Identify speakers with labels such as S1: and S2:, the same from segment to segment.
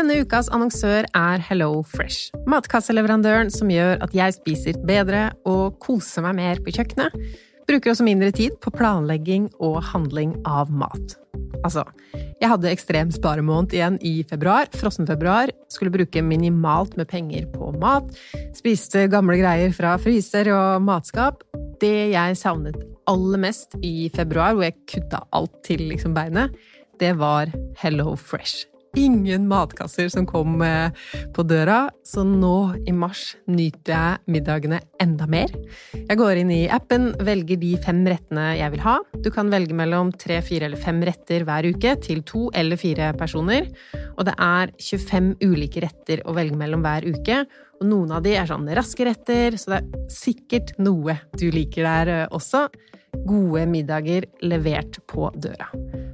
S1: Denne ukas annonsør er Hello Fresh. Matkasseleverandøren som gjør at jeg spiser bedre og koser meg mer på kjøkkenet. Bruker også mindre tid på planlegging og handling av mat. Altså, jeg hadde ekstrem sparemåned igjen i februar, frossenfebruar. Skulle bruke minimalt med penger på mat. Spiste gamle greier fra fryser og matskap. Det jeg savnet aller mest i februar, hvor jeg kutta alt til liksom beinet, det var Hello Fresh ingen matkasser som kom eh, på døra, så nå i mars nyter jeg middagene enda mer. Jeg går inn i appen, velger de fem rettene jeg vil ha. Du kan velge mellom tre, fire eller fem retter hver uke til to eller fire personer. Og det er 25 ulike retter å velge mellom hver uke. Og noen av de er sånn raske retter, så det er sikkert noe du liker der eh, også. Gode middager levert på døra.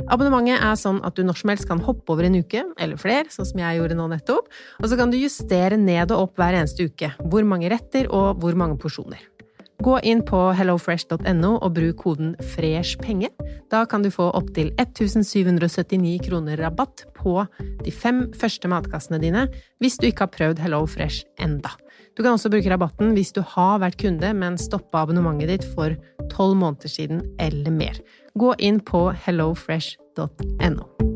S1: Abonnementet er sånn at du når som helst kan hoppe over en uke, eller flere, sånn som jeg gjorde nå nettopp, og så kan du justere ned og opp hver eneste uke hvor mange retter og hvor mange porsjoner. Gå inn på hellofresh.no og bruk koden FRESHPENGE. Da kan du få opptil 1779 kroner rabatt på de fem første matkassene dine hvis du ikke har prøvd Hello Fresh enda. Du kan også bruke rabatten hvis du har vært kunde, men stoppa abonnementet ditt for tolv måneder siden eller mer. Gå inn på hellofresh.no.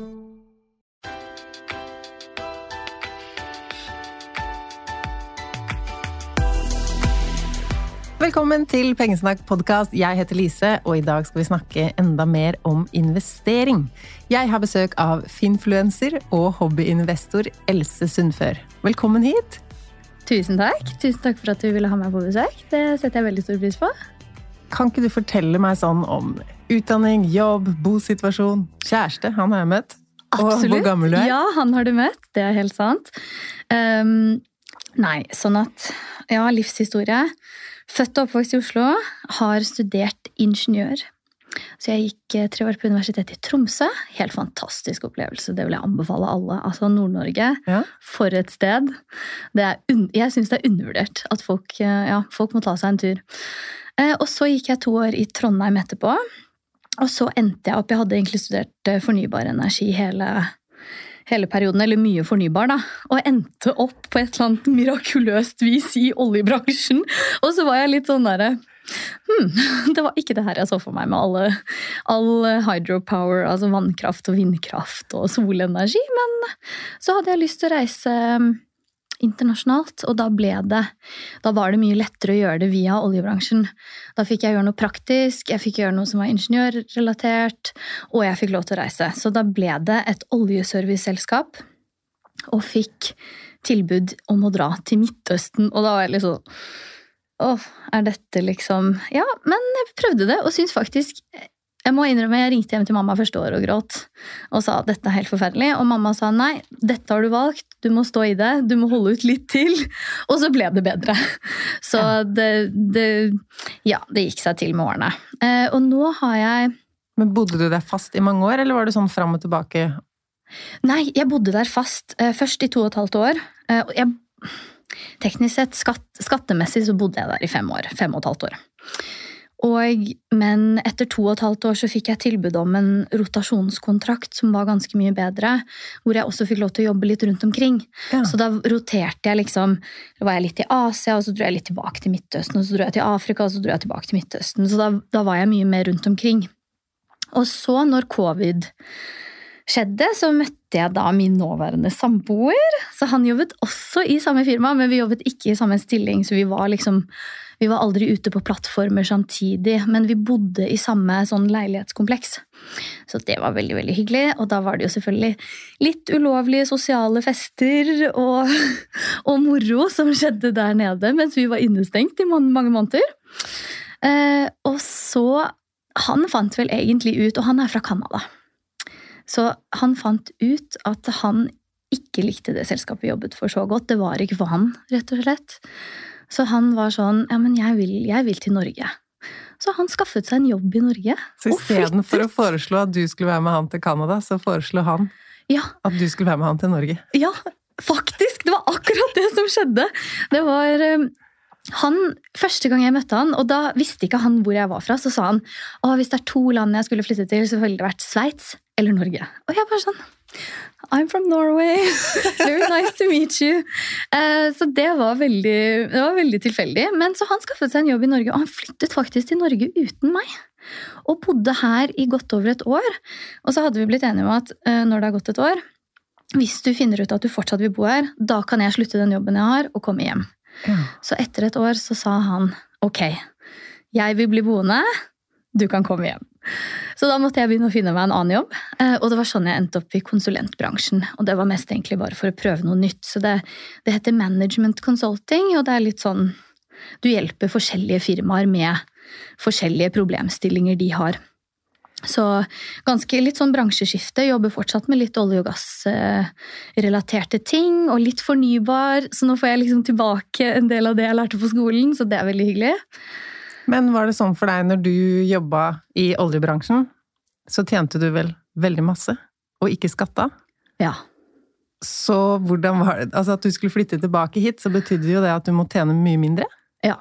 S1: Velkommen til Pengesnakk podkast. Jeg heter Lise, og i dag skal vi snakke enda mer om investering. Jeg har besøk av finfluenser og hobbyinvestor Else Sundfør. Velkommen hit.
S2: Tusen takk. Tusen takk for at du ville ha meg på besøk. Det setter jeg veldig stor pris på.
S1: Kan ikke du fortelle meg sånn om utdanning, jobb, bosituasjon, kjæreste? Han har jeg møtt.
S2: Absolutt.
S1: Og hvor gammel du er.
S2: Ja, han har du møtt. Det er helt sant. Um, nei, sånn at Ja, livshistorie. Født og oppvokst i Oslo. Har studert ingeniør. Så jeg gikk eh, tre år på Universitetet i Tromsø. Helt fantastisk opplevelse. Det vil jeg anbefale alle. Altså Nord-Norge,
S1: Ja.
S2: for et sted. Er jeg syns det er undervurdert at folk, eh, ja, folk må ta seg en tur. Eh, Og så gikk jeg to år i Trondheim etterpå. Og så endte jeg opp Jeg hadde egentlig studert fornybar energi hele, hele perioden, eller mye fornybar, da. Og endte opp på et eller annet mirakuløst vis i oljebransjen. Og så var jeg litt sånn derre Hm, det var ikke det her jeg så for meg med alle, all hydropower, altså vannkraft og vindkraft og solenergi. Men så hadde jeg lyst til å reise internasjonalt, og da ble det Da var det mye lettere å gjøre det via oljebransjen. Da fikk jeg gjøre noe praktisk, jeg fikk gjøre noe som var ingeniørrelatert, og jeg fikk lov til å reise. Så da ble det et oljeserviceselskap, og fikk tilbud om å dra til Midtøsten, og da var jeg liksom Åh, er dette liksom Ja, men jeg prøvde det, og syns faktisk jeg må innrømme, jeg ringte hjem til mamma første året og gråt og sa dette er helt forferdelig. Og mamma sa nei, dette har du valgt, du må stå i det, du må holde ut litt til. Og så ble det bedre. Så det, det Ja, det gikk seg til med årene. Eh, og nå har jeg
S1: Men Bodde du der fast i mange år, eller var det sånn fram og tilbake?
S2: Nei, jeg bodde der fast. eh, Først i to og et halvt år. Eh, og Jeg, teknisk sett, skatt, skattemessig, så bodde jeg der i fem år. Fem og et halvt år. Og, men etter to og et halvt år så fikk jeg tilbud om en rotasjonskontrakt som var ganske mye bedre, hvor jeg også fikk lov til å jobbe litt rundt omkring.
S1: Ja.
S2: Så da roterte jeg liksom Da var jeg litt i Asia, og så dro jeg litt tilbake til Midtøsten, og så dro jeg til Afrika, og så dro jeg tilbake til Midtøsten. Så da, da var jeg mye mer rundt omkring. Og så, når covid skjedde, så møtte jeg da min nåværende samboer. Så han jobbet også i samme firma, men vi jobbet ikke i samme stilling, så vi var liksom vi var aldri ute på plattformer samtidig, men vi bodde i samme sånn leilighetskompleks. Så det var veldig veldig hyggelig, og da var det jo selvfølgelig litt ulovlige sosiale fester og, og moro som skjedde der nede mens vi var innestengt i mange, mange måneder. Eh, og så Han fant vel egentlig ut, og han er fra Canada, så han fant ut at han ikke likte det selskapet vi jobbet for så godt. Det var ikke for han, rett og slett. Så han var sånn Ja, men jeg vil, jeg vil til Norge. så han skaffet seg en jobb i Norge.
S1: Så istedenfor å foreslå at du skulle være med han til Canada, så foreslo han
S2: Ja,
S1: at du skulle være med han til Norge.
S2: Ja, faktisk! Det var akkurat det som skjedde. Det var eh, han, Første gang jeg møtte han, og da visste ikke han hvor jeg var fra, så sa han å, hvis det er to land jeg skulle flytte til, så ville det vært Sveits eller Norge. Og jeg bare sånn I'm from Norway. Very nice to meet you. Eh, så det var, veldig, det var veldig tilfeldig. Men så han skaffet seg en jobb i Norge, og han flyttet faktisk til Norge uten meg. Og bodde her i godt over et år. Og så hadde vi blitt enige om at eh, når det har gått et år, hvis du finner ut at du fortsatt vil bo her, da kan jeg slutte den jobben jeg har, og komme hjem. Så etter et år så sa han ok, jeg vil bli boende, du kan komme hjem. Så da måtte jeg begynne å finne meg en annen jobb, eh, og det var sånn jeg endte opp i konsulentbransjen. Og det var mest egentlig bare for å prøve noe nytt. Så det, det heter management consulting, og det er litt sånn Du hjelper forskjellige firmaer med forskjellige problemstillinger de har. Så ganske litt sånn bransjeskifte. Jobber fortsatt med litt olje- og gassrelaterte ting, og litt fornybar. Så nå får jeg liksom tilbake en del av det jeg lærte på skolen, så det er veldig hyggelig.
S1: Men var det sånn for deg når du jobba i oljebransjen, så tjente du vel veldig masse, og ikke skatta?
S2: Ja.
S1: Så hvordan var det Altså at du skulle flytte tilbake hit, så betydde jo det at du må tjene mye mindre?
S2: Ja.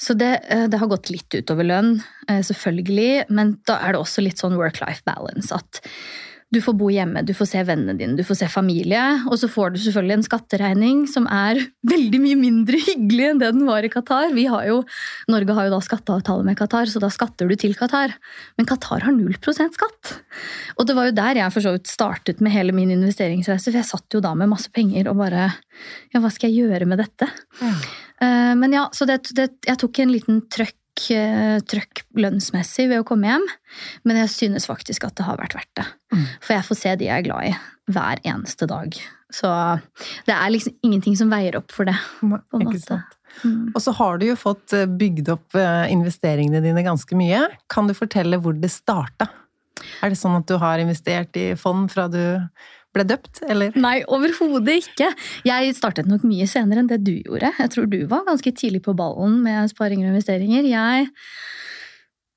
S2: Så det, eh, det har gått litt utover lønn, eh, selvfølgelig, men da er det også litt sånn work-life balance. At du får bo hjemme, du får se vennene dine, du får se familie, og så får du selvfølgelig en skatteregning som er veldig mye mindre hyggelig enn det den var i Qatar. Vi har jo, Norge har jo da skatteavtale med Qatar, så da skatter du til Qatar. Men Qatar har 0% skatt. Og det var jo der jeg for så vidt startet med hele min investeringsreise, for jeg satt jo da med masse penger og bare Ja, hva skal jeg gjøre med dette? Mm. Men ja, så det, det, jeg tok en liten trøkk, trøkk lønnsmessig ved å komme hjem, men jeg synes faktisk at det har vært verdt det.
S1: Mm.
S2: For jeg får se de jeg er glad i, hver eneste dag. Så det er liksom ingenting som veier opp for det. På en måte. Mm.
S1: Og så har du jo fått eh, bygd opp eh, investeringene dine ganske mye. Kan du fortelle hvor det starta? Er det sånn at du har investert i fond fra du ble døpt, eller?
S2: Nei, overhodet ikke. Jeg startet nok mye senere enn det du gjorde. Jeg tror du var ganske tidlig på ballen med sparinger og investeringer. Jeg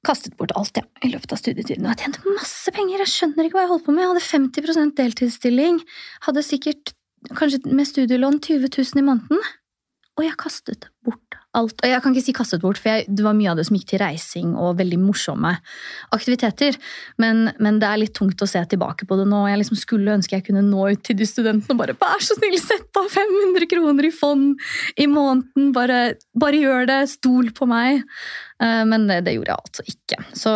S2: kastet bort alt ja, i løpet av studietiden. Og jeg tjente masse penger! Jeg skjønner ikke hva jeg holdt på med. Jeg hadde 50% deltidsstilling. Hadde sikkert, kanskje med studielån, 20 000 i måneden. Og jeg kastet alt. Og jeg kan ikke si kastet bort, for jeg, det var mye av det som gikk til reising og veldig morsomme aktiviteter. Men, men det er litt tungt å se tilbake på det nå. Jeg liksom skulle ønske jeg kunne nå ut til de studentene og bare vær så snill, sett av 500 kroner i fond i måneden! Bare, bare gjør det! Stol på meg! Eh, Men det, det gjorde jeg altså ikke. Så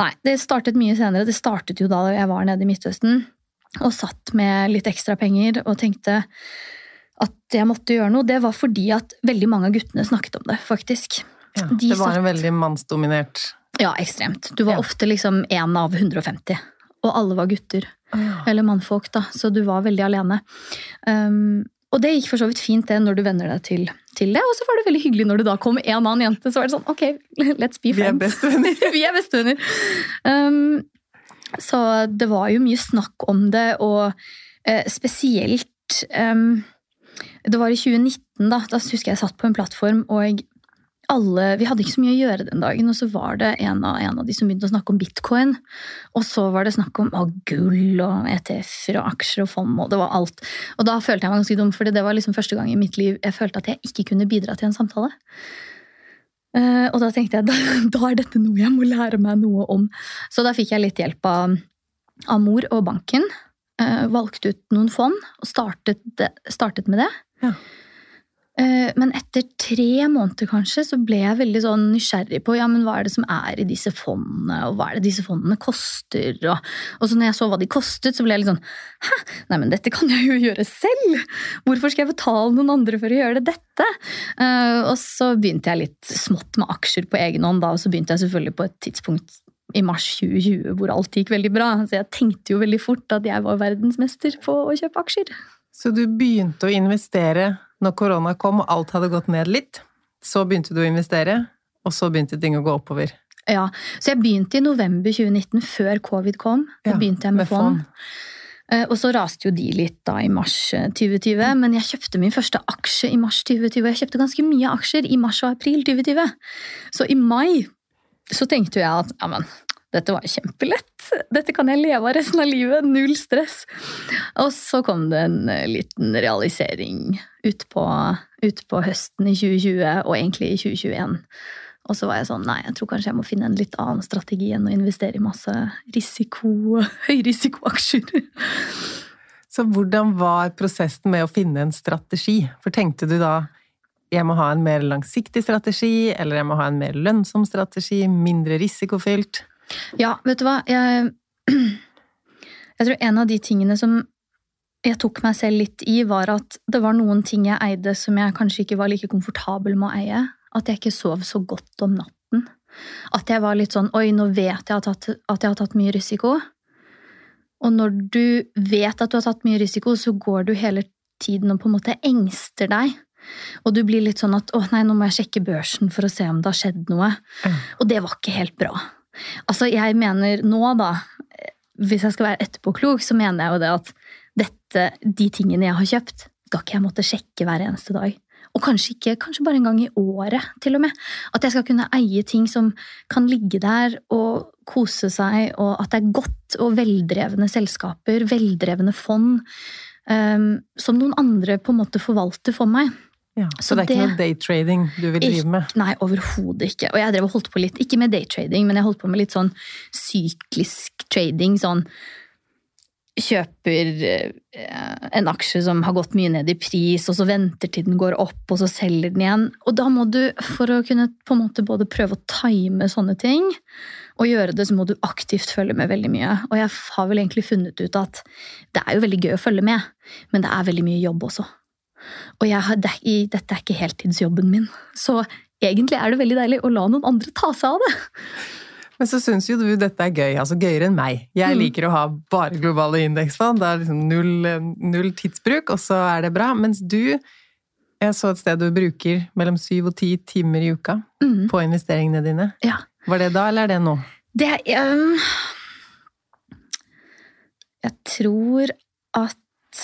S2: nei, det startet mye senere. Det startet jo da jeg var nede i Midtøsten og satt med litt ekstra penger og tenkte at jeg måtte gjøre noe. Det var fordi at veldig mange av guttene snakket om det, faktisk.
S1: Ja,
S2: De
S1: det var en veldig mannsdominert
S2: Ja, ekstremt. Du var
S1: Ja.
S2: ofte liksom én av 150. Og alle var gutter. Eller mannfolk, da. Så du var veldig alene. Um, og det gikk for så vidt fint det når du venner deg til, til det. Og så var det veldig hyggelig når det da kom en annen jente. Så var det sånn ok, let's be friends.
S1: Vi er bestevenner.
S2: Vi er bestevenner. Um, så det var jo mye snakk om det, og uh, spesielt um, Det var i 2019, da. Da husker jeg jeg satt på en plattform, og alle, vi hadde ikke så mye å gjøre den dagen, og så var det en av, en av de som begynte å snakke om bitcoin. Og så var det snakk om å, gull og ETF-er og aksjer og fond, og det var alt. Og da følte jeg meg ganske dum, for det var liksom første gang i mitt liv jeg følte at jeg ikke kunne bidra til en samtale. Uh, og da tenkte jeg da, da er dette noe jeg må lære meg noe om. Så da fikk jeg litt hjelp av, av mor og banken. Eh, valgte ut noen fond og startet, startet med det.
S1: Ja.
S2: Eh, Men etter tre måneder kanskje, så ble jeg veldig sånn nysgjerrig på ja, men hva er det som er i disse fondene, og hva er det disse fondene koster. Og, og så når jeg så hva de kostet, så ble jeg litt sånn hæ, nei, men dette kan jeg jo gjøre selv! Hvorfor skal jeg betale noen andre for å gjøre dette? Uh, og så begynte jeg litt smått med aksjer på egen hånd, da, og så begynte jeg selvfølgelig på et tidspunkt i mars 2020 hvor alt gikk veldig bra. Så jeg tenkte jo veldig fort at jeg var verdensmester på å kjøpe aksjer.
S1: Så du begynte å investere når korona kom og alt hadde gått ned litt. Så begynte du å investere, og så begynte ting å gå oppover.
S2: Ja, Så jeg begynte i november 2019, før covid kom. Da
S1: Ja,
S2: begynte jeg med, fond. fond. Og så raste jo de litt da i mars eh, 2020, men jeg kjøpte min første aksje i mars 2020. Jeg kjøpte ganske mye aksjer i mars og april 2020. Så i mai så tenkte jeg at ja, men dette var jo kjempelett. Dette kan jeg leve av resten av livet. Null stress. Og så kom det en eh, liten realisering utpå ut på høsten i 2020, og egentlig i 2021. Og så var jeg sånn nei, jeg tror kanskje jeg må finne en litt annen strategi enn å investere i masse risiko, høyrisikoaksjer.
S1: Så hvordan var prosessen med å finne en strategi? For tenkte du da jeg må ha en mer langsiktig strategi, eller jeg må ha en mer lønnsom strategi, mindre risikofylt?
S2: Ja, vet du hva, jeg, jeg tror en av de tingene som jeg tok meg selv litt i, var at det var noen ting jeg eide som jeg kanskje ikke var like komfortabel med å eie. At jeg ikke sov så godt om natten. At jeg var litt sånn Oi, nå vet jeg at jeg har tatt mye risiko. Og når du vet at du har tatt mye risiko, så går du hele tiden og på en måte engster deg. Og du blir litt sånn at å nei, nå må jeg sjekke børsen for å se om det har skjedd noe. Mm. Og det var ikke helt bra. Altså, jeg mener nå, da, hvis jeg skal være etterpåklok, så mener jeg jo det at dette, de tingene jeg har kjøpt, skal ikke jeg måtte sjekke hver eneste dag. Og kanskje ikke, kanskje bare en gang i året, til og med. At jeg skal kunne eie ting som kan ligge der og kose seg, og at det er godt og veldrevne selskaper, veldrevne fond, um, som noen andre på en måte forvalter for meg.
S1: Ja, så, det er det, ikke noe daytrading du vil drive med?
S2: Nei, overhodet ikke. Og jeg drev og holdt på litt, ikke med daytrading, men jeg holdt på med litt sånn syklisk trading. sånn kjøper eh, en aksje som har gått mye ned i pris, og så venter til den går opp, og så selger den igjen. Og da må du, for å kunne på en måte både prøve å time sånne ting, og gjøre det, så må du aktivt følge med veldig mye. Og jeg har vel egentlig funnet ut at det er jo veldig gøy å følge med, men det er veldig mye jobb også. Og har, det, dette er ikke heltidsjobben min, så egentlig er det veldig deilig å la noen andre ta seg av det.
S1: Men så syns jo du dette er gøy, altså gøyere enn meg. Jeg mm. liker å ha bare globale indeksfond. Det er liksom null, null, tidsbruk, og så er det bra. Mens du, jeg så et sted du bruker mellom syv og ti timer i uka mm. på investeringene dine.
S2: Ja.
S1: Var det da, eller er det nå?
S2: Det um, Jeg tror at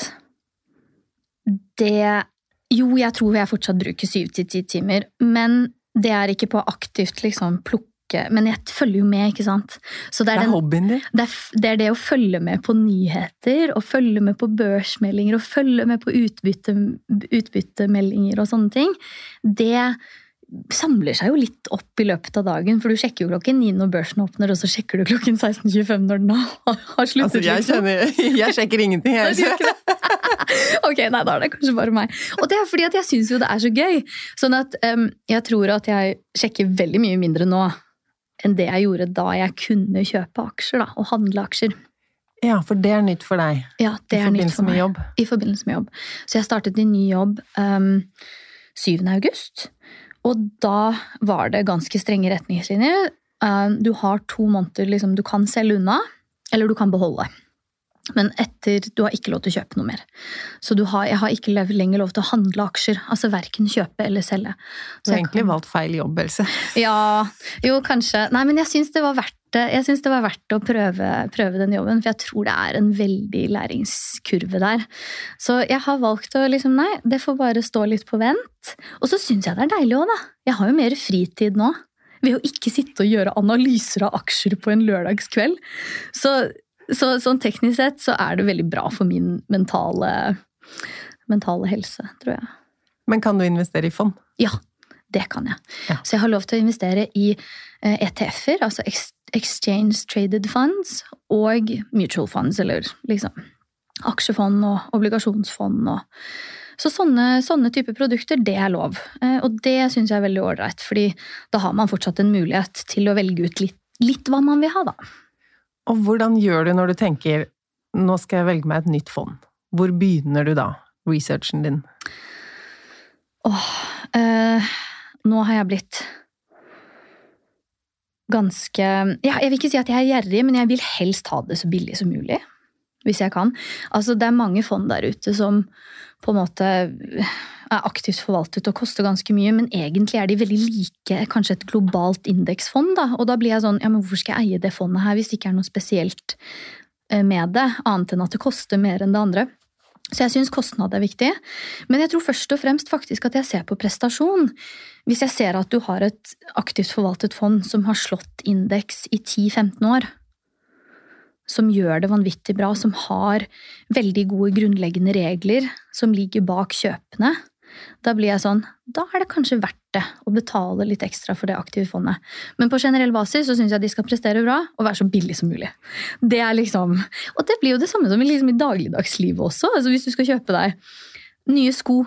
S2: det Jo, jeg tror jeg fortsatt bruker syv til ti timer, men det er ikke på aktivt liksom plukke Men jeg følger jo med, ikke sant.
S1: Så det er, det er den, hobbyen din?
S2: Det er, det er, det å følge med på nyheter, og følge med på børsmeldinger, og følge med på utbytte, utbyttemeldinger og sånne ting. Det samler seg jo litt opp i løpet av dagen, for du sjekker jo klokken 9 når børsen åpner, og så sjekker du klokken 16.25 når den har sluttet.
S1: Altså, jeg, liksom. kjenner, jeg sjekker ingenting, jeg.
S2: ok, nei, da er det kanskje bare meg. Og det er fordi at jeg syns jo det er så gøy. Sånn at um, jeg tror at jeg sjekker veldig mye mindre nå enn det jeg gjorde da jeg kunne kjøpe aksjer, da, og handle aksjer.
S1: Ja, for det er nytt for deg?
S2: Ja, det er nytt for meg. Jobb. I forbindelse med jobb. Så jeg startet en ny jobb um, 7. august. Og da var det ganske strenge retningslinjer. Eh, du har to måneder liksom, du kan selge unna, eller du kan beholde. Men etter Du har ikke lov til å kjøpe noe mer. Så har, jeg har ikke lenger lov til å handle aksjer. Altså verken kjøpe eller selge.
S1: Så du har egentlig kan, valgt feil jobb, Else.
S2: Ja, jo kanskje. Nei, men jeg syns det var verdt jeg syns det var verdt å prøve, prøve, den jobben, for jeg tror det er en veldig læringskurve der. Så jeg har valgt å liksom Nei, det får bare stå litt på vent. Og så syns jeg det er deilig òg, da. Jeg har jo mer fritid nå. Ved å ikke sitte og gjøre analyser av aksjer på en lørdagskveld. Så så sånn teknisk sett så er det veldig bra for min mentale, mentale helse, tror jeg.
S1: Men kan du investere i fond?
S2: Ja, det kan jeg. Ja. Så jeg har lov til å investere i ETF-er, eh, e altså Exchange Traded Funds, og mutual funds, eller liksom aksjefond og obligasjonsfond og så sånne, sånne typer produkter, det er lov. Eh, og det syns jeg er veldig ålreit, fordi da har man fortsatt en mulighet til å velge ut litt, litt hva man vil ha, da.
S1: Og hvordan gjør du når du tenker nå skal jeg velge meg et nytt fond? Hvor begynner du da, researchen din?
S2: Åh eh, Nå har jeg blitt ganske ja, Jeg vil ikke si at jeg er gjerrig, men jeg vil helst ha det så billig som mulig. Hvis jeg kan. Altså, det er mange fond der ute som på en måte er aktivt forvaltet og koster ganske mye, men egentlig er de veldig like kanskje et globalt indeksfond. Da. Og da blir jeg sånn, ja, men hvorfor skal jeg eie det fondet her hvis det ikke er noe spesielt eh, med det, annet enn at det koster mer enn det andre? Så jeg syns kostnad er viktig. Men jeg tror først og fremst faktisk at jeg ser på prestasjon. Hvis jeg ser at du har et aktivt forvaltet fond som har slått indeks i 10-15 år, som gjør det vanvittig bra, som har veldig gode grunnleggende regler som ligger bak kjøpene, da blir jeg sånn Da er det kanskje verdt det å betale litt ekstra for det aktive fondet. Men på generell basis så syns jeg de skal prestere bra og være så billig som mulig. Det er liksom, Og det blir jo det samme som liksom i dagligdagslivet også. Altså Hvis du skal kjøpe deg nye sko,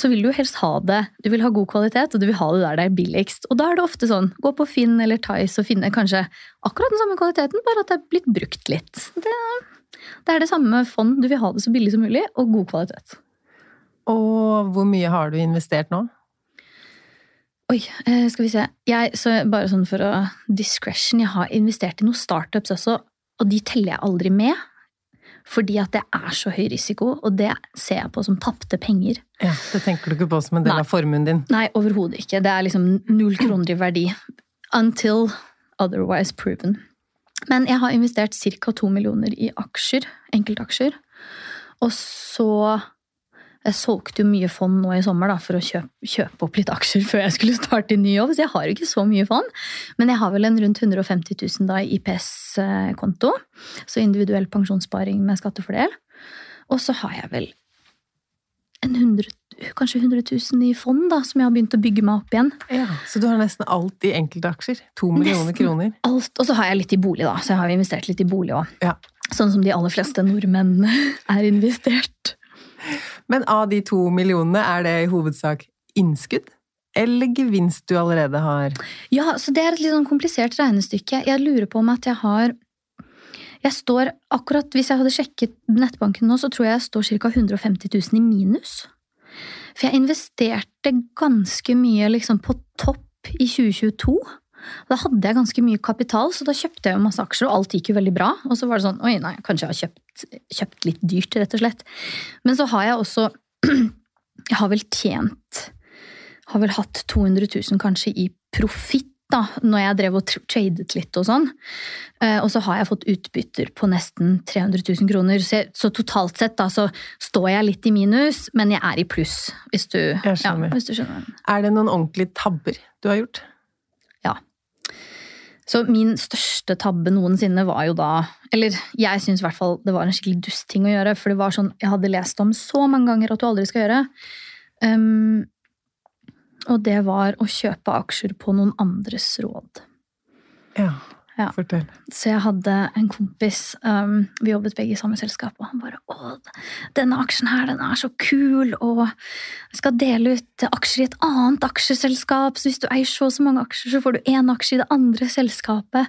S2: så vil du jo helst ha det. Du vil ha god kvalitet, og du vil ha det der det er billigst. Og da er det ofte sånn, gå på Finn eller Tice og finne kanskje akkurat den samme kvaliteten, bare at det er blitt brukt litt. Det, det er det samme fond. Du vil ha det så billig som mulig, og god kvalitet.
S1: Og hvor mye har du investert nå?
S2: Oi, eh, skal vi se. Jeg, så bare sånn for å discretion, jeg har investert i noen startups også, og de teller jeg aldri med. Fordi at det er så høy risiko, og det ser jeg på som tapte penger.
S1: Ja, Det tenker du ikke på som en del
S2: Nei.
S1: av formuen din?
S2: Nei, overhodet ikke. Det er liksom null kroner i verdi. Until otherwise proven. Men jeg har investert ca. to millioner i aksjer, enkeltaksjer. Og så Jeg solgte jo mye fond nå i sommer da, for å kjøpe, kjøpe opp litt aksjer før jeg skulle starte i ny jobb, så jeg har jo ikke så mye fond. Men jeg har vel en rundt 150 000 da i IPS-konto. Så individuell pensjonssparing med skattefordel. Og så har jeg vel en 100, kanskje 100 000 i fond, da, som jeg har begynt å bygge meg opp igjen.
S1: Ja, Så du har nesten alt i enkeltaksjer? To millioner
S2: Nesten.
S1: kroner?
S2: Alt, og så har jeg litt i bolig, da. Så jeg har investert litt i bolig òg.
S1: Ja.
S2: Sånn som de aller fleste nordmenn er investert.
S1: Men av de to millionene, er det i hovedsak innskudd? Eller gevinst du allerede har?
S2: Ja, så det er et litt sånn komplisert regnestykke. Jeg lurer på om at jeg har Jeg står akkurat Hvis jeg hadde sjekket nettbanken nå, så tror jeg jeg står ca. 150 000 i minus. For jeg investerte ganske mye liksom på topp i 2022. Da hadde jeg ganske mye kapital, så da kjøpte jeg jo masse aksjer, og alt gikk jo veldig bra. Og så var det sånn Oi, nei, kanskje jeg har kjøpt, kjøpt litt dyrt, rett og slett. Men så har jeg også Jeg har vel tjent Har vel hatt 200 000 kanskje i profitt, da, når jeg drev og tradet litt og sånn. Eh, Og så har jeg fått utbytter på nesten 300 000 kroner. Så, jeg, så totalt sett da, så står jeg litt i minus, men jeg er i pluss, hvis du, ja, hvis du skjønner.
S1: Er det noen ordentlige tabber du har gjort?
S2: Så min største tabbe noensinne var jo da Eller jeg syns i hvert fall det var en skikkelig dust ting å gjøre. For det var sånn jeg hadde lest om så mange ganger at du aldri skal gjøre. Um, og det var å kjøpe aksjer på noen andres råd.
S1: Ja,
S2: Ja.
S1: fortell.
S2: Så jeg hadde en kompis, um, vi jobbet begge i samme selskap, og han bare 'Å, denne aksjen her, den er så kul', og jeg skal dele ut aksjer i et annet aksjeselskap, så hvis du eier så og så mange aksjer, så får du én aksje i det andre selskapet.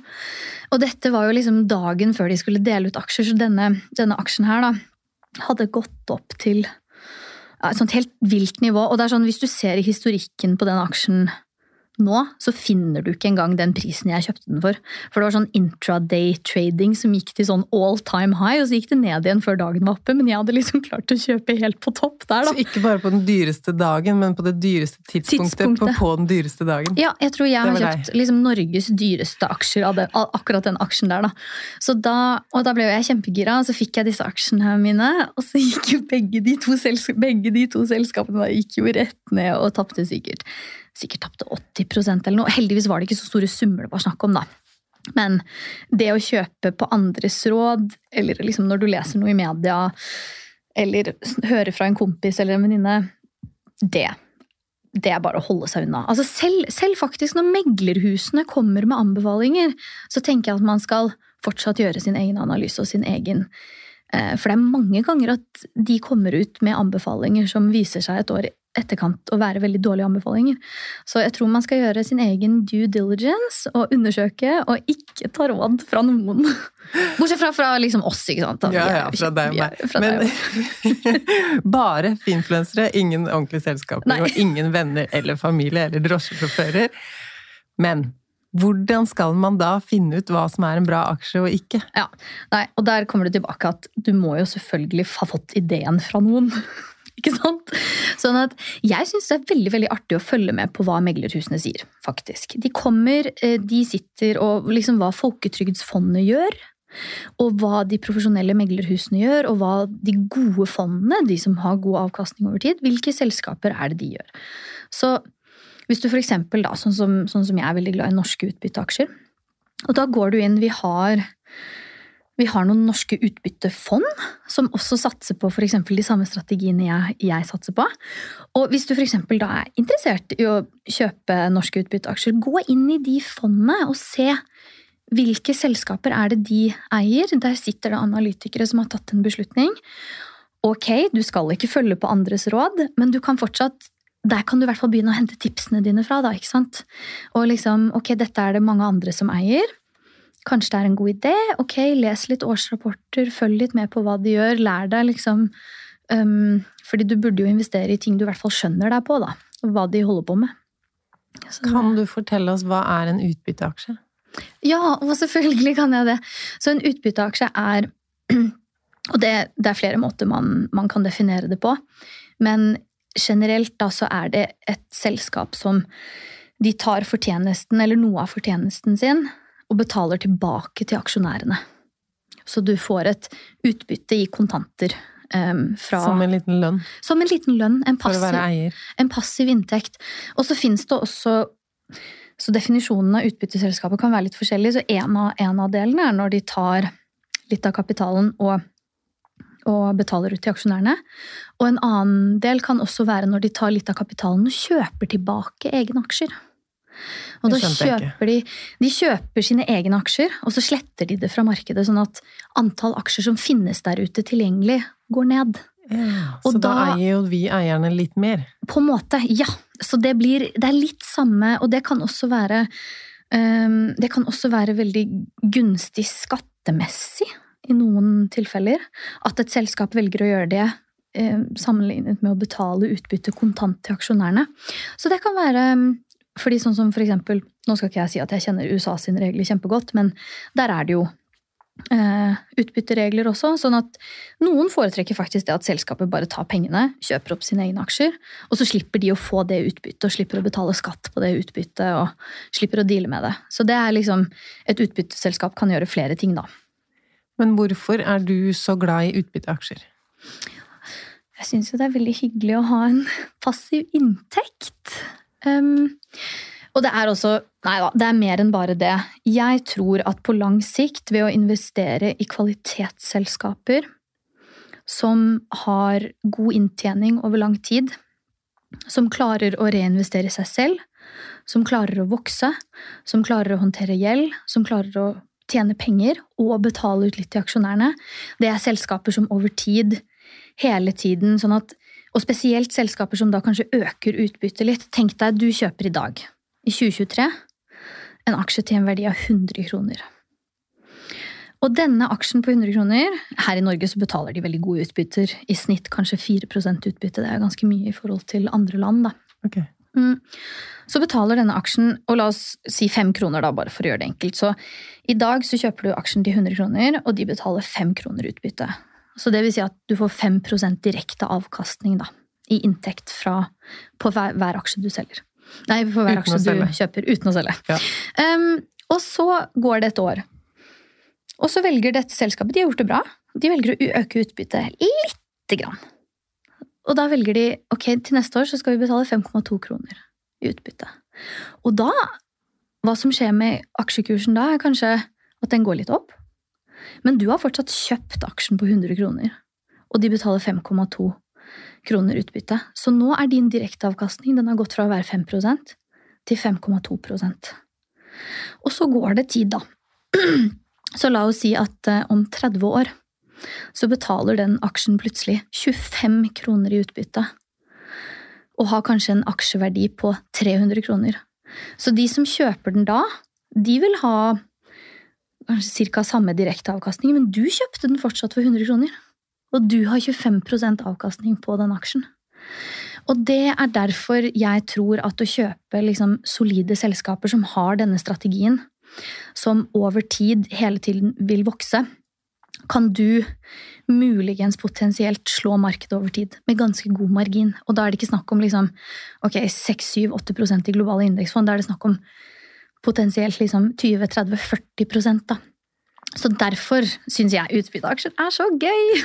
S2: Og dette var jo liksom dagen før de skulle dele ut aksjer, så denne, denne aksjen her da, hadde gått opp til ja, et sånt helt vilt nivå. Og det er sånn, hvis du ser i historikken på den aksjen nå, så finner du ikke engang den prisen jeg kjøpte den for. For det var sånn intraday trading som gikk til sånn all time high, og så gikk det ned igjen før dagen var oppe. Men jeg hadde liksom klart å kjøpe helt på topp der, da.
S1: Så ikke bare på den dyreste dagen, men på det dyreste tidspunktet, På,
S2: Tidspunktet.
S1: på den dyreste dagen.
S2: Ja, jeg tror jeg har kjøpt liksom Norges dyreste aksjer av det, av akkurat den aksjen der, da. Så da, og da ble jo jeg kjempegira, og så fikk jeg disse aksjene mine, og så gikk jo begge de to, selsk begge de to selskapene da, gikk jo rett ned og tapte sikkert sikkert tapte 80% eller noe. Heldigvis var det ikke så store summer det var snakk om, da. Men det å kjøpe på andres råd, eller liksom når du leser noe i media, eller hører fra en kompis eller en venninne, det det er bare å holde seg unna. Altså selv, selv faktisk når meglerhusene kommer med anbefalinger, så tenker jeg at man skal fortsatt gjøre sin egen analyse og sin egen eh, For det er mange ganger at de kommer ut med anbefalinger som viser seg et år etterkant å være veldig dårlige anbefalinger. Så jeg tror man skal gjøre sin egen due diligence og undersøke, og ikke ta råd fra noen. Bortsett fra, fra liksom oss, ikke sant?
S1: Ja, ja, fra deg og meg. Men bare finfluensere, ingen ordentlige selskaper
S2: Nei.
S1: og ingen venner eller familie eller drosjesjåfører. Men hvordan skal man da finne ut hva som er en bra aksje og ikke?
S2: Ja, nei, og der kommer det tilbake at du må jo selvfølgelig ha fått ideen fra noen. Ikke sant? Sånn at jeg syns det er veldig veldig artig å følge med på hva meglerhusene sier, faktisk. De kommer, eh, de sitter og liksom hva Folketrygdsfondet gjør. Og hva de profesjonelle meglerhusene gjør, og hva de gode fondene, de som har god avkastning over tid, hvilke selskaper er det de gjør. Så hvis du da, sånn som, sånn som jeg er veldig glad i norske utbytteaksjer, og da går du inn Vi har vi har noen norske utbyttefond som også satser på f.eks. de samme strategiene jeg, jeg, satser på. Og hvis du f.eks. da er interessert i å kjøpe norske utbytteaksjer, gå inn i de fondene og se hvilke selskaper er det de eier? Der sitter det analytikere som har tatt en beslutning. Ok, du skal ikke følge på andres råd, men du kan fortsatt der kan du i hvert fall begynne å hente tipsene dine fra. da, ikke sant? Og liksom, ok, dette er det mange andre som eier. Kanskje det er en god idé. Ok, les litt årsrapporter, følg litt med på hva de gjør. Lær deg liksom um, Fordi du burde jo investere i ting du i hvert fall skjønner deg på, da. Hva de holder på med.
S1: Så, kan du fortelle oss hva er en utbytteaksje?
S2: Ja, og selvfølgelig kan jeg det. Så en utbytteaksje er Og det, det er flere måter man, man, kan definere det på. Men generelt da så er det et selskap som de tar fortjenesten, eller noe av fortjenesten sin, og betaler tilbake til aksjonærene. Så du får et utbytte i kontanter. Um, fra,
S1: som en liten lønn?
S2: Som en liten lønn. En
S1: passiv, For å være eier.
S2: En passiv inntekt. Og så fins det også så definisjonen av utbytteselskapet kan være litt forskjellig. Så en av, en av delene er når de tar litt av kapitalen og, og, betaler ut til aksjonærene. Og en annen del kan også være når de tar litt av kapitalen og kjøper tilbake egne aksjer. Og da kjøper de, de kjøper sine egne aksjer, og så sletter de det fra markedet, sånn at antall aksjer som finnes der ute tilgjengelig, går ned.
S1: Ja, så da, da, eier jo vi eierne litt mer?
S2: På en måte, ja. Så det blir Det er litt samme, og det kan også være um, Det kan også være veldig gunstig skattemessig i noen tilfeller. At et selskap velger å gjøre det um, sammenlignet med å betale utbytte kontant til aksjonærene. Så det kan være um, fordi sånn som for eksempel, Nå skal ikke jeg si at jeg kjenner USA sine regler kjempegodt, men der er det jo Eh, utbytteregler også. Sånn at noen foretrekker faktisk det at selskapet bare tar pengene, kjøper opp sine egne aksjer, og så slipper de å få det utbyttet og slipper å betale skatt på det utbyttet og slipper å deale med det. Så det er liksom Et utbytteselskap kan gjøre flere ting, da.
S1: Men hvorfor er du så glad i utbytteaksjer?
S2: Jeg syns jo det er veldig hyggelig å ha en passiv inntekt. Um, og det er også Nei da, det er mer enn bare det. Jeg tror at på lang sikt, ved å investere i kvalitetsselskaper som har god inntjening over lang tid, som klarer å reinvestere seg selv, som klarer å vokse, som klarer å håndtere gjeld, som klarer å tjene penger og betale ut litt til aksjonærene, det er selskaper som over tid, hele tiden, sånn at Og spesielt selskaper som da kanskje øker utbyttet litt. Tenk deg du kjøper i dag i 2023 en aksje til en verdi av 100 kroner. Og denne aksjen på 100 kroner Her i Norge så betaler de veldig gode utbytter. I snitt kanskje 4% utbytte. Det er ganske mye i forhold til andre land. da.
S1: Okay.
S2: Mm. Så betaler denne aksjen, og la oss si 5 kroner, da, bare for å gjøre det enkelt. Så i dag så kjøper du aksjen til 100 kroner, og de betaler 5 kroner utbytte. Så det vil si at du får 5% direkte avkastning da, i inntekt fra, på hver, hver aksje du selger. Nei, på hver aksje du kjøper uten å selge. Ja. Um, og så går det et år. Og så velger dette selskapet De har gjort det bra. De velger å øke utbyttet lite grann. Og da velger de ok, til neste år så skal vi betale 5,2 kroner i utbytte. Og da Hva som skjer med aksjekursen da, er kanskje at den går litt opp. Men du har fortsatt kjøpt aksjen på 100 kroner, og de betaler 5,2 kroner utbytte. Så nå er din direkteavkastning den har gått fra å være 5% til 5,2% Og så går det tid, da. Så la oss si at eh, om 30 år så betaler den aksjen plutselig 25 kroner i utbytte. Og har kanskje en aksjeverdi på 300 kroner. Så de som kjøper den da, de vil ha kanskje ca. samme direkteavkastning, men du kjøpte den fortsatt for 100 kroner og du har 25% avkastning på den aksjen. Og det er derfor jeg tror at å kjøpe liksom solide selskaper som har denne strategien, som over tid hele tiden vil vokse, kan du muligens potensielt slå markedet over tid med ganske god margin. Og da er det ikke snakk om liksom, ok, 6-7-8% i globale indeksfond, da er det snakk om potensielt liksom 20-30-40 da. Så derfor syns jeg utbytteaksjer er så gøy!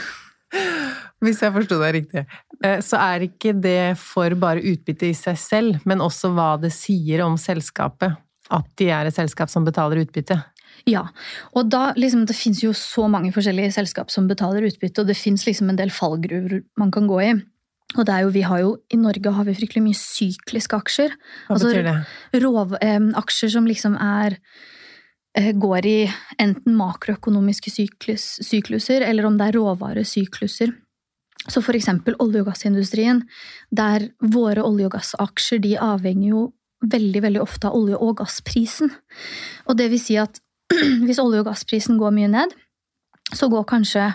S1: Hvis jeg forsto deg riktig, eh, så er ikke det for bare utbytte i seg selv, men også hva det sier om selskapet. At de er et selskap som betaler utbytte.
S2: Ja, og da liksom, Det finnes jo så mange forskjellige selskap som betaler utbytte, og det fins liksom en del fallgruver man kan gå i. Og det er jo, vi har jo, I Norge har vi fryktelig mye sykliske aksjer.
S1: Hva
S2: altså,
S1: betyr det?
S2: Rov, eh, aksjer som liksom er eh, går i enten makroøkonomiske syklus, sykluser, eller om det er råvaresykluser. Så for eksempel olje- og gassindustrien, der våre olje- og gassaksjer de avhenger jo veldig veldig ofte av olje- og gassprisen. Og det vil si at hvis olje- og gassprisen går mye ned, så går kanskje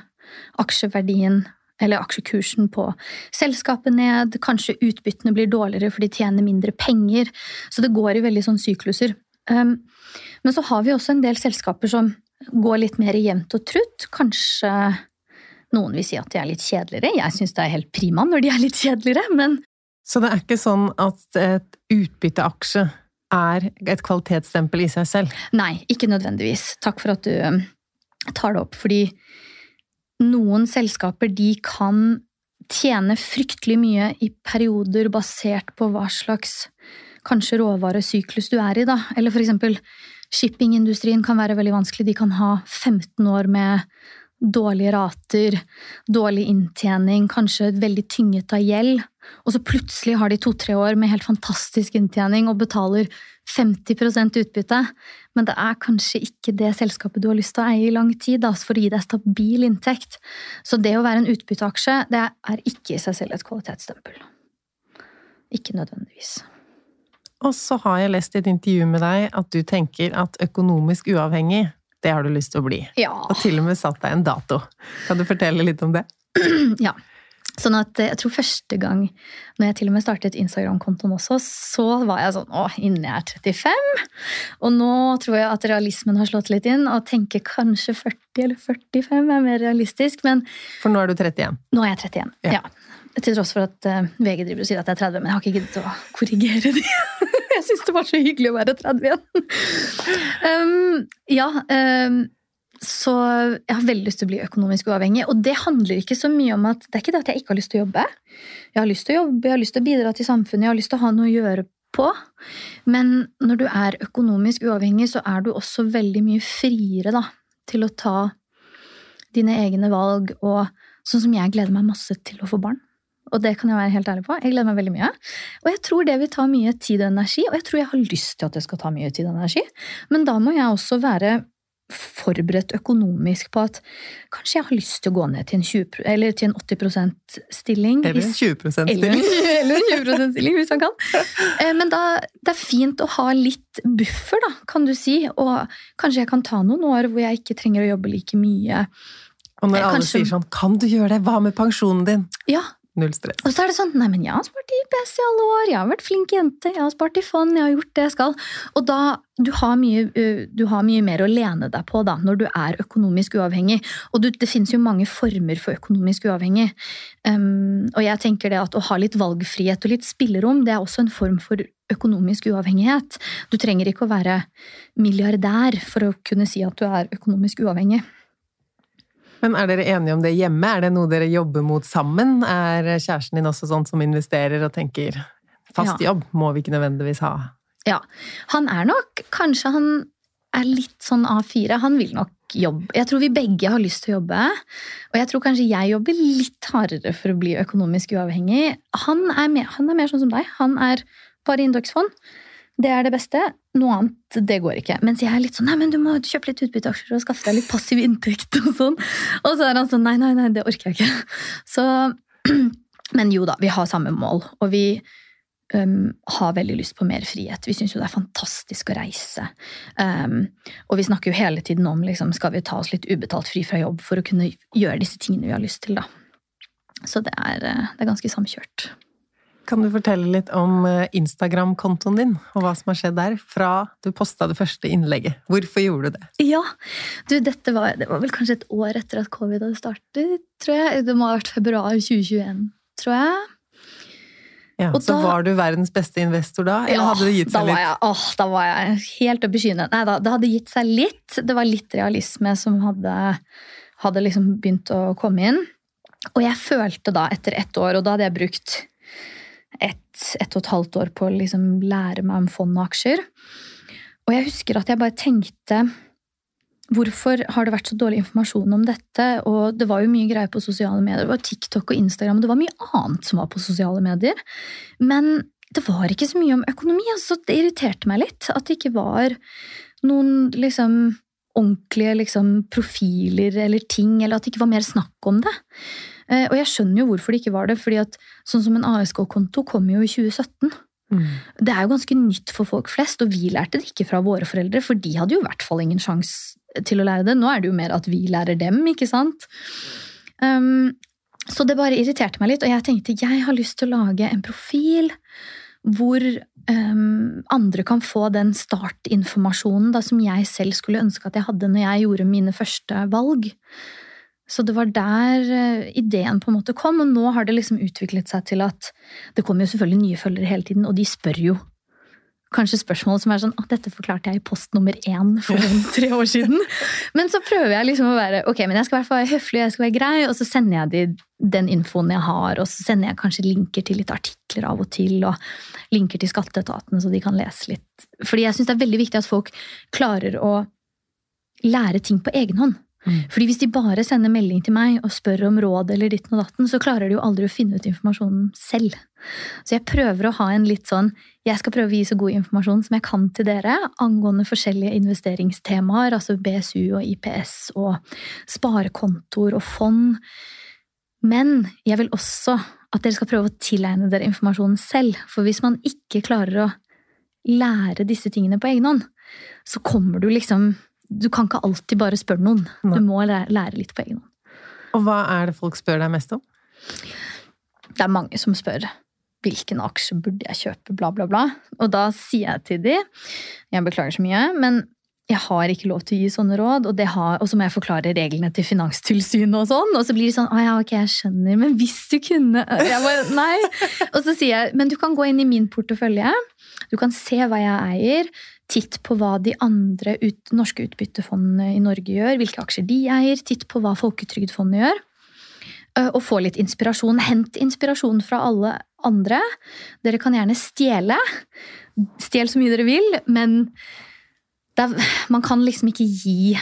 S2: aksjeverdien eller aksjekursen på selskapet ned, kanskje utbyttene blir dårligere for de tjener mindre penger. Så det går i veldig sånn sykluser. Um, men så har vi også en del selskaper som går litt mer jevnt og trutt. Kanskje noen vil si at de er litt kjedeligere. Jeg syns det er helt prima når de er litt kjedeligere, men
S1: Så det er ikke sånn at et utbytteaksje er et kvalitetsstempel i seg selv?
S2: Nei, ikke nødvendigvis. Takk for at du um, tar det opp, fordi noen selskaper de kan tjene fryktelig mye i perioder basert på hva slags kanskje råvaresyklus du er i, da. Eller for eksempel shippingindustrien kan være veldig vanskelig. De kan ha 15 år med dårlige rater, dårlig inntjening, kanskje veldig tynget av gjeld. Og så plutselig har de to-tre år med helt fantastisk inntjening og betaler 50% utbytte. Men det er kanskje ikke det selskapet du har lyst til å eie i lang tid da, for å gi deg stabil inntekt. Så det å være en utbytteaksje, det er ikke i seg selv et kvalitetsstempel. Ikke nødvendigvis.
S1: Og så har jeg lest i et intervju med deg at du tenker at økonomisk uavhengig, det har du lyst til å bli.
S2: Ja.
S1: Og til og med satt deg en dato. Kan du fortelle litt om det?
S2: ja. Sånn at jeg tror første gang når jeg til og med startet Instagram-kontoen også, så var jeg sånn Å, innen jeg er 35. Og nå tror jeg at realismen har slått litt inn, og tenker kanskje 40 eller 45 er mer realistisk. Men
S1: For nå er du 31.
S2: nå er jeg 31.
S1: Ja.
S2: Ja. Til tross for at eh, VG driver og sier at jeg er 30, men jeg har ikke giddet å korrigere de. jeg syns det var så hyggelig å være 30 igjen. um, ja. Um, så jeg har veldig lyst til å bli økonomisk uavhengig. Og det handler ikke så mye om at det er ikke det at jeg ikke har lyst til å jobbe. Jeg har lyst til å jobbe, jeg har lyst til å bidra til samfunnet, jeg har lyst til å ha noe å gjøre på. Men når du er økonomisk uavhengig, så er du også veldig mye friere da, til å ta dine egne valg. Og sånn som jeg gleder meg masse til å få barn. Og det kan jeg være helt ærlig på. Jeg gleder meg veldig mye. Og jeg tror det vil ta mye tid og energi, og jeg tror jeg har lyst til at det skal ta mye tid og energi. Men da må jeg også være forberedt økonomisk på at kanskje jeg har lyst til å gå ned til en, 20, eller til en 80% stilling.
S1: Eller en 20 %-stilling.
S2: eller en 20 stilling, hvis man kan. Eh, Men da, det er fint å ha litt buffer, da, kan du si. Og kanskje jeg kan ta noen år hvor jeg ikke trenger å jobbe like mye.
S1: Og når
S2: Eh,
S1: alle
S2: kanskje-
S1: sier sånn 'Kan du gjøre det? Hva med pensjonen din?'
S2: Ja,
S1: Null stress.
S2: Og så er det sånn Nei, men jeg har spart i IPS i alle år. Jeg har vært flink jente. Jeg har spart i fond. Jeg har gjort det jeg skal. Og da du har mye, uh, du har mye mer å lene deg på da, når du er økonomisk uavhengig. Og du, det finnes jo mange former for økonomisk uavhengig. Um, og jeg tenker det at å ha litt valgfrihet og litt spillerom, det er også en form for økonomisk uavhengighet. Du trenger ikke å være milliardær for å kunne si at du er økonomisk uavhengig.
S1: Men er dere enige om det hjemme? Er det noe dere jobber mot sammen? Er kjæresten din også sånn som investerer og tenker 'fast
S2: Ja.
S1: jobb må vi ikke nødvendigvis ha'?
S2: Ja, han er nok Kanskje han er litt sånn A4. Han vil nok jobbe. Jeg tror vi begge har lyst til å jobbe. Og jeg tror kanskje jeg jobber litt hardere for å bli økonomisk uavhengig. Han er mer, han er mer sånn som deg. Han er bare indeksfond. Det er det beste. Noe annet, det går ikke. Mens jeg er litt sånn nei, men du må kjøpe litt utbytteaksjer og skaffe deg litt passiv inntekt og sånn. Og så er han sånn nei, nei, nei, det orker jeg ikke. Så, men jo da, vi har samme mål. Og vi um, har veldig lyst på mer frihet. Vi syns jo det er fantastisk å reise. Um, og vi snakker jo hele tiden om liksom, skal vi ta oss litt ubetalt fri fra jobb for å kunne gjøre disse tingene vi har lyst til. da. Så det er, eh, det er ganske samkjørt.
S1: Kan du fortelle litt om eh, Instagram-kontoen din, og hva som har skjedd der, fra du posta det første innlegget? Hvorfor gjorde du det?
S2: Ja, du, dette var, det var vel kanskje et år etter at covid hadde startet, tror jeg. Det må ha vært februar 2021, tror jeg.
S1: Ja,
S2: Og
S1: så
S2: da-
S1: var du verdens beste investor da, eller
S2: Ja,
S1: hadde det gitt
S2: da
S1: seg
S2: var
S1: litt?
S2: Jeg, åh, da var jeg helt oppe i skyene. Nei da, det hadde gitt seg litt. Det var litt realisme som hadde, hadde liksom begynt å komme inn. Og jeg følte da, etter ett år, og da hadde jeg brukt ett, et og et halvt år på å liksom lære meg om fond og aksjer. Og jeg husker at jeg bare tenkte Hvorfor har det vært så dårlig informasjon om dette? Og det var jo mye greier på sosiale medier. Det var TikTok og Instagram, og det var mye annet som var på sosiale medier. Men det var ikke så mye om økonomi. altså Det irriterte meg litt. At det ikke var noen liksom ordentlige liksom, profiler eller ting, eller at det ikke var mer snakk om det. Eh, Og jeg skjønner jo hvorfor det ikke var det, fordi at sånn som en ASK-konto kom jo i 2017.
S1: Mm.
S2: Det er jo ganske nytt for folk flest, og vi lærte det ikke fra våre foreldre, for de hadde jo i hvert fall ingen sjanse til å lære det. Nå er det jo mer at vi lærer dem, ikke sant? Um, så det bare irriterte meg litt, og jeg tenkte jeg har lyst til å lage en profil hvor um, andre kan få den startinformasjonen da, som jeg selv skulle ønske at jeg hadde når jeg gjorde mine første valg. Så det var der eh, ideen på en måte kom, og nå har det liksom utviklet seg til at det kommer jo selvfølgelig nye følgere hele tiden, og de spør jo kanskje spørsmål som er sånn at dette forklarte jeg i post nummer én for tre år siden. Men så prøver jeg liksom å være ok, men jeg skal være høflig jeg skal være grei, og så sender jeg de den infoen jeg har, og så sender jeg kanskje linker til litt artikler av og til, og linker til skatteetaten så de kan lese litt. Fordi jeg syns det er veldig viktig at folk klarer å lære ting på egen hånd.
S1: Mm.
S2: Fordi hvis de bare sender melding til meg og spør om råd eller ditten og datten, så klarer de jo aldri å finne ut informasjonen selv. Så jeg prøver å ha en litt sånn Jeg skal prøve å gi så god informasjon som jeg kan til dere angående forskjellige investeringstemaer, altså BSU og IPS og sparekontoer og fond. Men jeg vil også at dere skal prøve å tilegne dere informasjonen selv. For hvis man ikke klarer å lære disse tingene på egen hånd, så kommer du liksom Du kan ikke alltid bare spørre noen. Du må lære litt på egen hånd.
S1: Og hva er det folk spør deg mest om?
S2: Det er mange som spør hvilken aksje burde jeg kjøpe, bla, bla, bla. Og da sier jeg til de, jeg beklager så mye, men jeg har ikke lov til å gi sånne råd, og, det har, og så må jeg forklare reglene til Finanstilsynet og sånn, og så blir de sånn, å ja, ok, jeg skjønner, men hvis du kunne jeg bare, Nei! Og så sier jeg, men du kan gå inn i min portefølje, du kan se hva jeg eier, titt på hva de andre ut, norske utbyttefondene i Norge gjør, hvilke aksjer de eier, titt på hva Folketrygdfondet gjør, øh, og få litt inspirasjon. Hent inspirasjon fra alle andre. Dere kan gjerne stjele. Stjel så mye dere vil, men er, man kan liksom ikke gi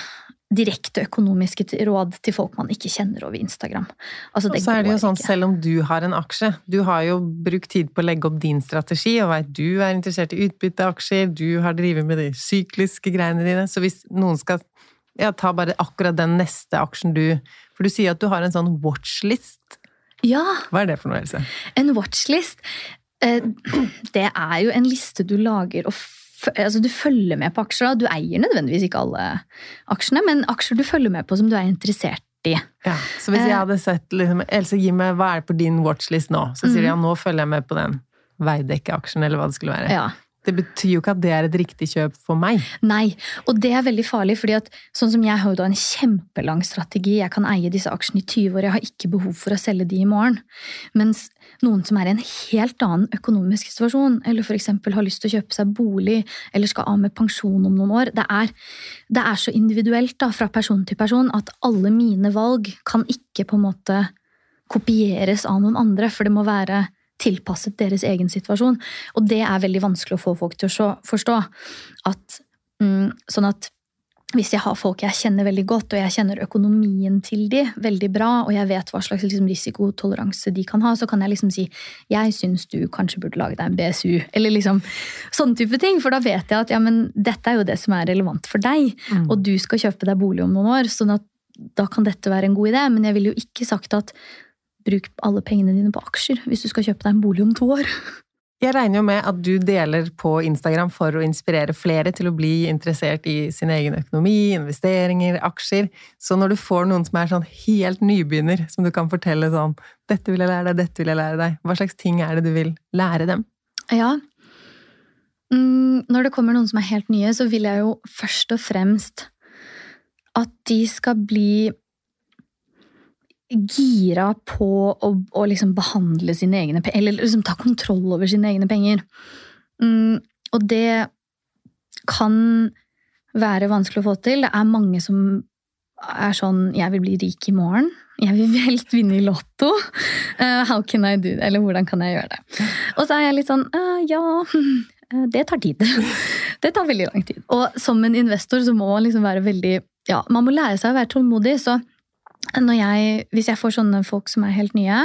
S2: direkte økonomiske råd til folk man ikke kjenner over Instagram. Altså,
S1: Og så er det jo sånn,
S2: ikke.
S1: selv om du har en aksje, du har jo brukt tid på å legge opp din strategi, og veit du er interessert i utbytteaksjer, du har drevet med de sykliske greiene dine, så hvis noen skal ja, ta bare akkurat den neste aksjen du For du sier at du har en sånn watchlist.
S2: Ja,
S1: Hva er det for noe, Else?
S2: En watchlist, eh, det er jo en liste du lager og altså du følger med på aksjer. Du eier nødvendigvis ikke alle aksjene, men aksjer du følger med på som du er interessert i.
S1: Ja, så hvis jeg
S2: Eh.
S1: hadde sett liksom, Else, gi meg hva er det på din watchlist nå? Så sier de ja,
S2: Mhm.
S1: nå følger jeg med på den Veidekke-aksjen, eller hva det skulle være.
S2: Ja.
S1: Det betyr jo ikke at det er et riktig kjøp for meg.
S2: Nei, og det er veldig farlig, fordi at sånn som jeg har jo da en kjempelang strategi, jeg kan eie disse aksjene i 20 år, jeg har ikke behov for å selge de i morgen. Mens noen som er i en helt annen økonomisk situasjon, eller eksempel har lyst til å kjøpe seg bolig, eller skal av med pensjon om noen år, det er, det er så individuelt da, fra person til person at alle mine valg kan ikke på en måte kopieres av noen andre, for det må være tilpasset deres egen situasjon. Og det er veldig vanskelig å få folk til å forstå. At, mm, sånn at hvis jeg har folk jeg kjenner veldig godt, og jeg kjenner økonomien til de veldig bra, og jeg vet hva slags liksom, risikotoleranse de kan ha, så kan jeg liksom si jeg syns du kanskje burde lage deg en BSU. Eller liksom sånne type ting. For da vet jeg at ja, men dette er jo det som er relevant for deg,
S1: Mm.
S2: og du skal kjøpe deg bolig om noen år. sånn at da kan dette være en god idé. Men jeg ville jo ikke sagt at bruk alle pengene dine på aksjer hvis du skal kjøpe deg en bolig om to år.
S1: Jeg regner jo med at du deler på Instagram for å inspirere flere til å bli interessert i sin egen økonomi, investeringer, aksjer. Så når du får noen som er sånn helt nybegynner, som du kan fortelle sånn 'Dette vil jeg lære deg, dette vil jeg lære deg', hva slags ting er det du vil lære dem?
S2: Ja. Mm, når det kommer noen som er helt nye, så vil jeg jo først og fremst at de skal bli gira på å, å liksom behandle sine egne penger, eller liksom ta kontroll over sine egne penger. Mm, og det kan være vanskelig å få til. Det er mange som er sånn 'jeg vil bli rik i morgen'. Jeg vil helst vinne i Lotto. Uh, how can I do it?' Eller hvordan kan jeg gjøre det? Og så er jeg litt sånn uh, ja, uh, det tar tid. det tar veldig lang tid. Og som en investor så må man liksom være veldig ja, Man må lære seg å være tålmodig. Så jeg, hvis jeg får sånne folk som er helt nye,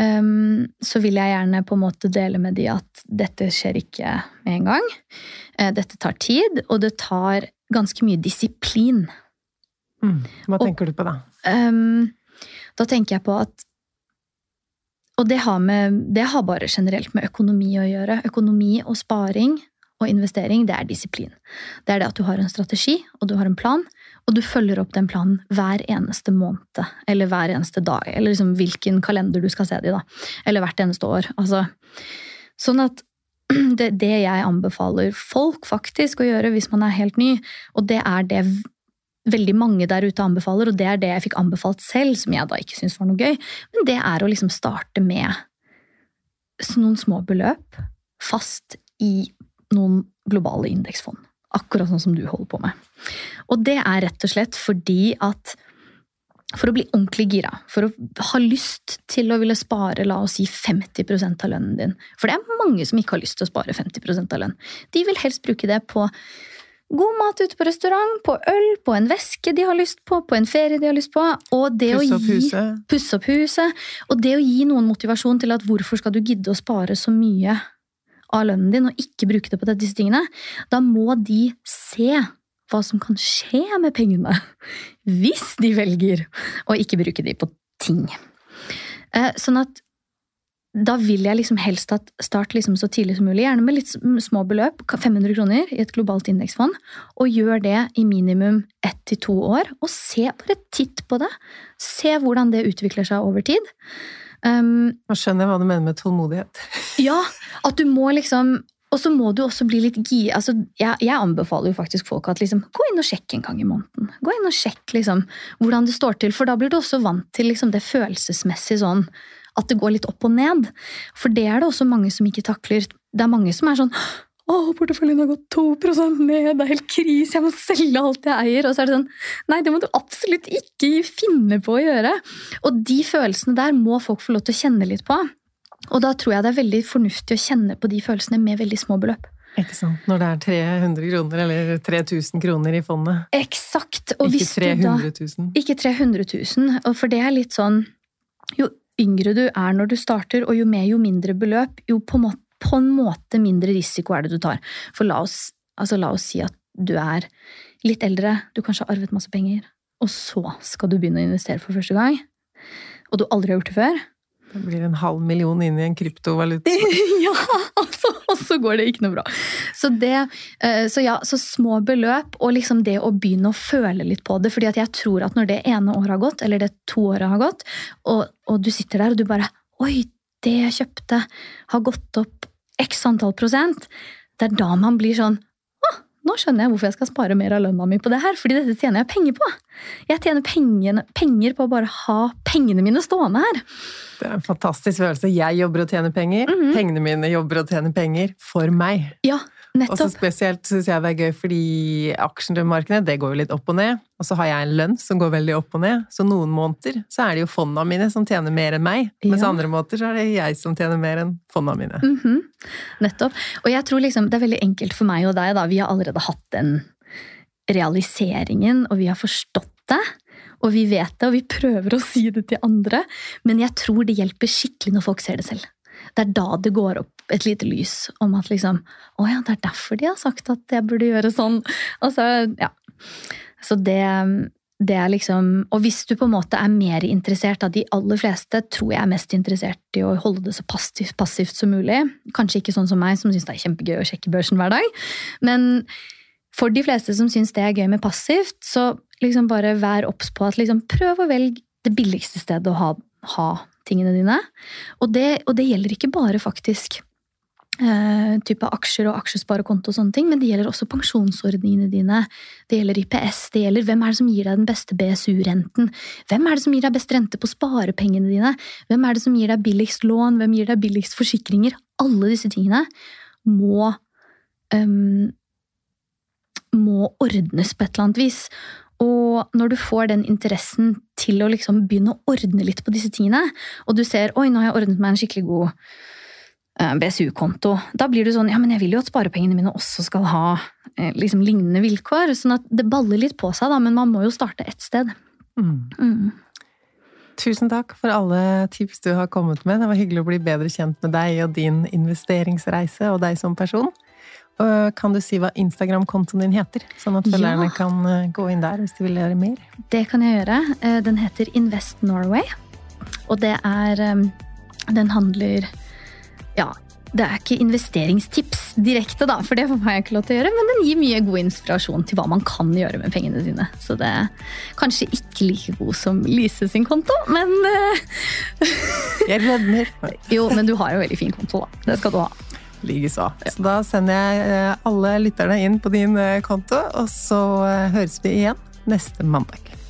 S2: um, så vil jeg gjerne på en måte dele med de at dette skjer ikke med en gang. dette tar tid, og det tar ganske mye disiplin.
S1: Mm. Hva tenker og, du på da?
S2: Um, da tenker jeg på at Og det har, med, det har bare generelt med økonomi å gjøre. Økonomi og sparing og investering, det er disiplin. Det er det at du har en strategi, og du har en plan, og du følger opp den planen hver eneste måned. Eller hver eneste dag. Eller liksom hvilken kalender du skal se det i, da. Eller hvert eneste år. Altså, sånn at det, det jeg anbefaler folk faktisk å gjøre hvis man er helt ny, og det er det veldig mange der ute anbefaler, og det er det jeg fikk anbefalt selv, som jeg da ikke syns var noe gøy, men det er å liksom starte med noen små beløp fast i noen globale indeksfond. Akkurat sånn som du holder på med. Og det er rett og slett fordi at for å bli ordentlig gira, for å ha lyst til å ville spare la oss si 50% av lønnen din For det er mange som ikke har lyst til å spare 50% av lønn. De vil helst bruke det på God mat ute på restaurant, på øl, på en veske de har lyst på, på en ferie de har lyst på. Og det
S1: pusse
S2: opp huset. Pusse opp huset. Og det å gi noen motivasjon til at hvorfor skal du gidde å spare så mye av lønnen din og ikke bruke det på disse tingene, da må de se hva som kan skje med pengene hvis de velger å ikke bruke de på ting. Eh, sånn at da vil jeg liksom helst at start liksom så tidlig som mulig, gjerne med litt små beløp, 500 kroner i et globalt indeksfond, og gjør det i minimum ett til to år. Og se, bare titt på det. Se hvordan det utvikler seg over tid.
S1: Um, Nå skjønner jeg hva du mener med tålmodighet.
S2: ja, at du må liksom og så må du også bli litt gi... Altså, jeg, jeg, anbefaler jo faktisk folk at liksom, gå inn og sjekk en gang i måneden. Gå inn og sjekk liksom, hvordan det står til, for da blir du også vant til liksom, det følelsesmessige sånn at det går litt opp og ned. For det er det også mange som ikke takler. Det er mange som er sånn å, porteføljen har gått 2% ned, det er helt krise, jeg må selge alt jeg eier. Og så er det sånn Nei, det må du absolutt ikke finne på å gjøre. Og de følelsene der må folk få lov til å kjenne litt på. Og da tror jeg det er veldig fornuftig å kjenne på de følelsene med veldig små beløp.
S1: Ikke sant. Når det er 300 kroner eller 3000 kroner i fondet.
S2: Eksakt.
S1: Og ikke 300 000.
S2: Da, ikke 300 000. Og for det er litt sånn Jo yngre du er når du starter, og jo mer, jo mindre beløp, jo på, må, på en måte mindre risiko er det du tar. For la oss, altså la oss si at du er litt eldre, du kanskje har arvet masse penger, og så skal du begynne å investere for første gang, og du aldri har gjort det før,
S1: det blir en halv million inn i en kryptovaluta.
S2: ja, altså, og så går det ikke noe bra. Så, det, eh, så, ja, så små beløp, og liksom det å begynne å føle litt på det. fordi at jeg tror at når det ene året har gått, eller det to året har gått, og, og du sitter der og du bare Oi, det jeg kjøpte, har gått opp x antall prosent. Det er da man blir sånn nå skjønner jeg hvorfor jeg skal spare mer av lønna mi på det her, fordi dette tjener jeg penger på. Jeg tjener pengene, penger på å bare ha pengene mine stående her.
S1: Det er en fantastisk følelse. Jeg jobber og tjener penger. Mm -hmm. Pengene mine jobber og tjener penger for meg.
S2: Ja.
S1: Og så spesielt syns jeg det er gøy fordi aksjemarkedet det går jo litt opp og ned. Og så har jeg en lønn som går veldig opp og ned. Så noen måneder så er det jo fondene mine som tjener mer enn meg. Ja. Mens andre måneder så er det jeg som tjener mer enn fondene mine.
S2: Mm -hmm. Nettopp. Og jeg tror liksom det er veldig enkelt for meg og deg, da. Vi har allerede hatt den realiseringen, og vi har forstått det. Og vi vet det, og vi prøver å si det til andre. Men jeg tror det hjelper skikkelig når folk ser det selv. Det er da det går opp et lite lys om at liksom Å ja, det er derfor de har sagt at jeg burde gjøre sånn. Og så, ja. Så det, det er liksom Og hvis du på en måte er mer interessert av de aller fleste, tror jeg er mest interessert i å holde det så passivt, passivt som mulig. Kanskje ikke sånn som meg, som syns det er kjempegøy å sjekke børsen hver dag. Men for de fleste som syns det er gøy med passivt, så liksom bare vær obs på at liksom prøv å velge det billigste stedet å ha, ha tingene dine. Og det, og det, gjelder ikke bare faktisk type aksjer og aksjesparekonto og sånne ting, men det gjelder også pensjonsordningene dine. Det gjelder IPS, det gjelder hvem er det som gir deg den beste BSU-renten. Hvem er det som gir deg best rente på sparepengene dine? Hvem er det som gir deg billigst lån? Hvem gir deg billigst forsikringer? Alle disse tingene må um, må ordnes på et eller annet vis. Og når du får den interessen til å liksom begynne å ordne litt på disse tingene, og du ser oi, nå har jeg ordnet meg en skikkelig god Eh, BSU-konto. Da blir du sånn ja, men jeg vil jo at sparepengene mine også skal ha eh, liksom, lignende vilkår. Sånn at det baller litt på seg, da, men man må jo starte ett sted. Mm. Mm.
S1: Tusen takk for alle tips du har kommet med. Det var hyggelig å bli bedre kjent med deg og din investeringsreise og deg som person. Kan du si hva Instagram-kontoen din heter, sånn at følgerne ja. kan eh, gå inn der hvis de vil gjøre mer?
S2: Det kan jeg gjøre. Den heter Invest Norway, og det er Den handler ja, det er ikke investeringstips direkte, da, for det får jeg ikke lov til å gjøre, men den gir mye god inspirasjon til hva man kan gjøre med pengene sine. Så det er kanskje ikke like god som Lise sin konto, men
S1: eh, Jeg rødmer.
S2: jo, men du har jo veldig fin konto, da. Det skal du ha.
S1: Likeså. Så da sender jeg eh, alle lytterne inn på din eh, konto, og så høres vi igjen neste mandag.